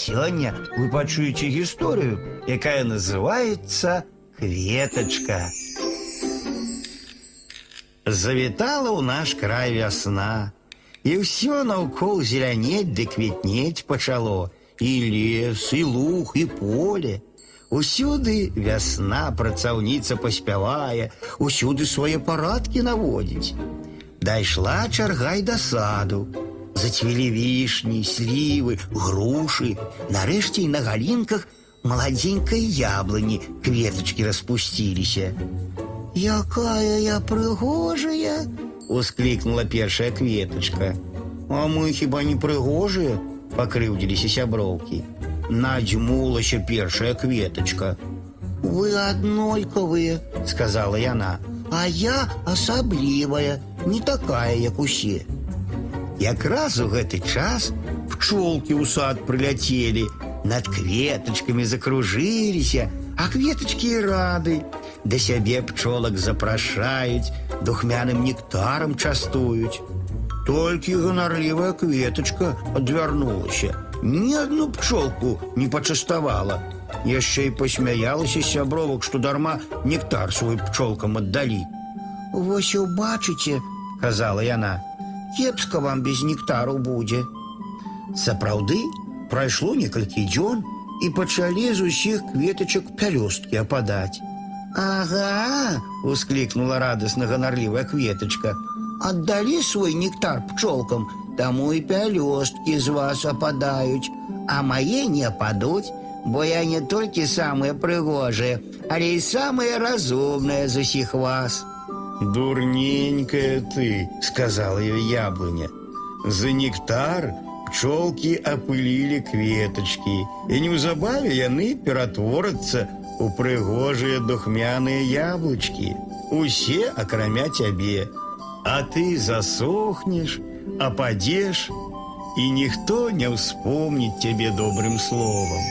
Сёння вы пачуеце гісторыю, якая называется «Кветочка». Завітала ў наш край вясна, і ўсё наўкол зелянець ды квітнець пачало, і лес, і луг, і поле. Усюды вясна працаўніца паспявае, усюды свае парадкі наводзіць. Дайшла чарга й да саду. Зацвілі вішні, слівы, грушы. Нарэшце і на галінках маладзенькай яблыні кветачкі распусціліся. Якая я прыгожая, усклікнула першая кветачка. А мы хіба не прыгожыя? пакрыўдзіліся сяброўкі. Надзьмулася першая кветачка. Вы аднолькавыя, сказала яна, а я асаблівая, не такая, як усе. Якраз у гэты час пчолкі ў сад прыляцелі, над кветачкамі закружыліся, а кветачкі і рады. Да сябе пчолак запрашаюць, духмяным нектарам частуюць. Толькі ганарлівая кветачка адвярнулася. Ні адну пчолку не пачаставала. Яшчэ і пасмяялася з сябровак, што дарма нектар свой пчолкам аддалі. Вось убачыце, казала яна, кепска вам без нектару будзе. Сапраўды, прайшло некалькі дзён і пачалі з усіх кветачак пялёсткі ападаць. Ага, усклікнула радасна ганарлівая кветачка. Аддалі свой нектар пчолкам, таму і пялёсткі з вас ападаюць, а мае не ападуць, бо я не толькі самыя прыгожыя, але і самыя разумныя з усіх вас. Дурненькая ты, сказала ёй яблыня. За нектар пчолкі апылілі кветачкі, і неўзабаве яны ператворацца у прыгожыя духмяныя яблычкі. Усе акрамя цябе. А ты засохнеш, ападзеш, і ніхто не ўспомніць цябе добрым словам.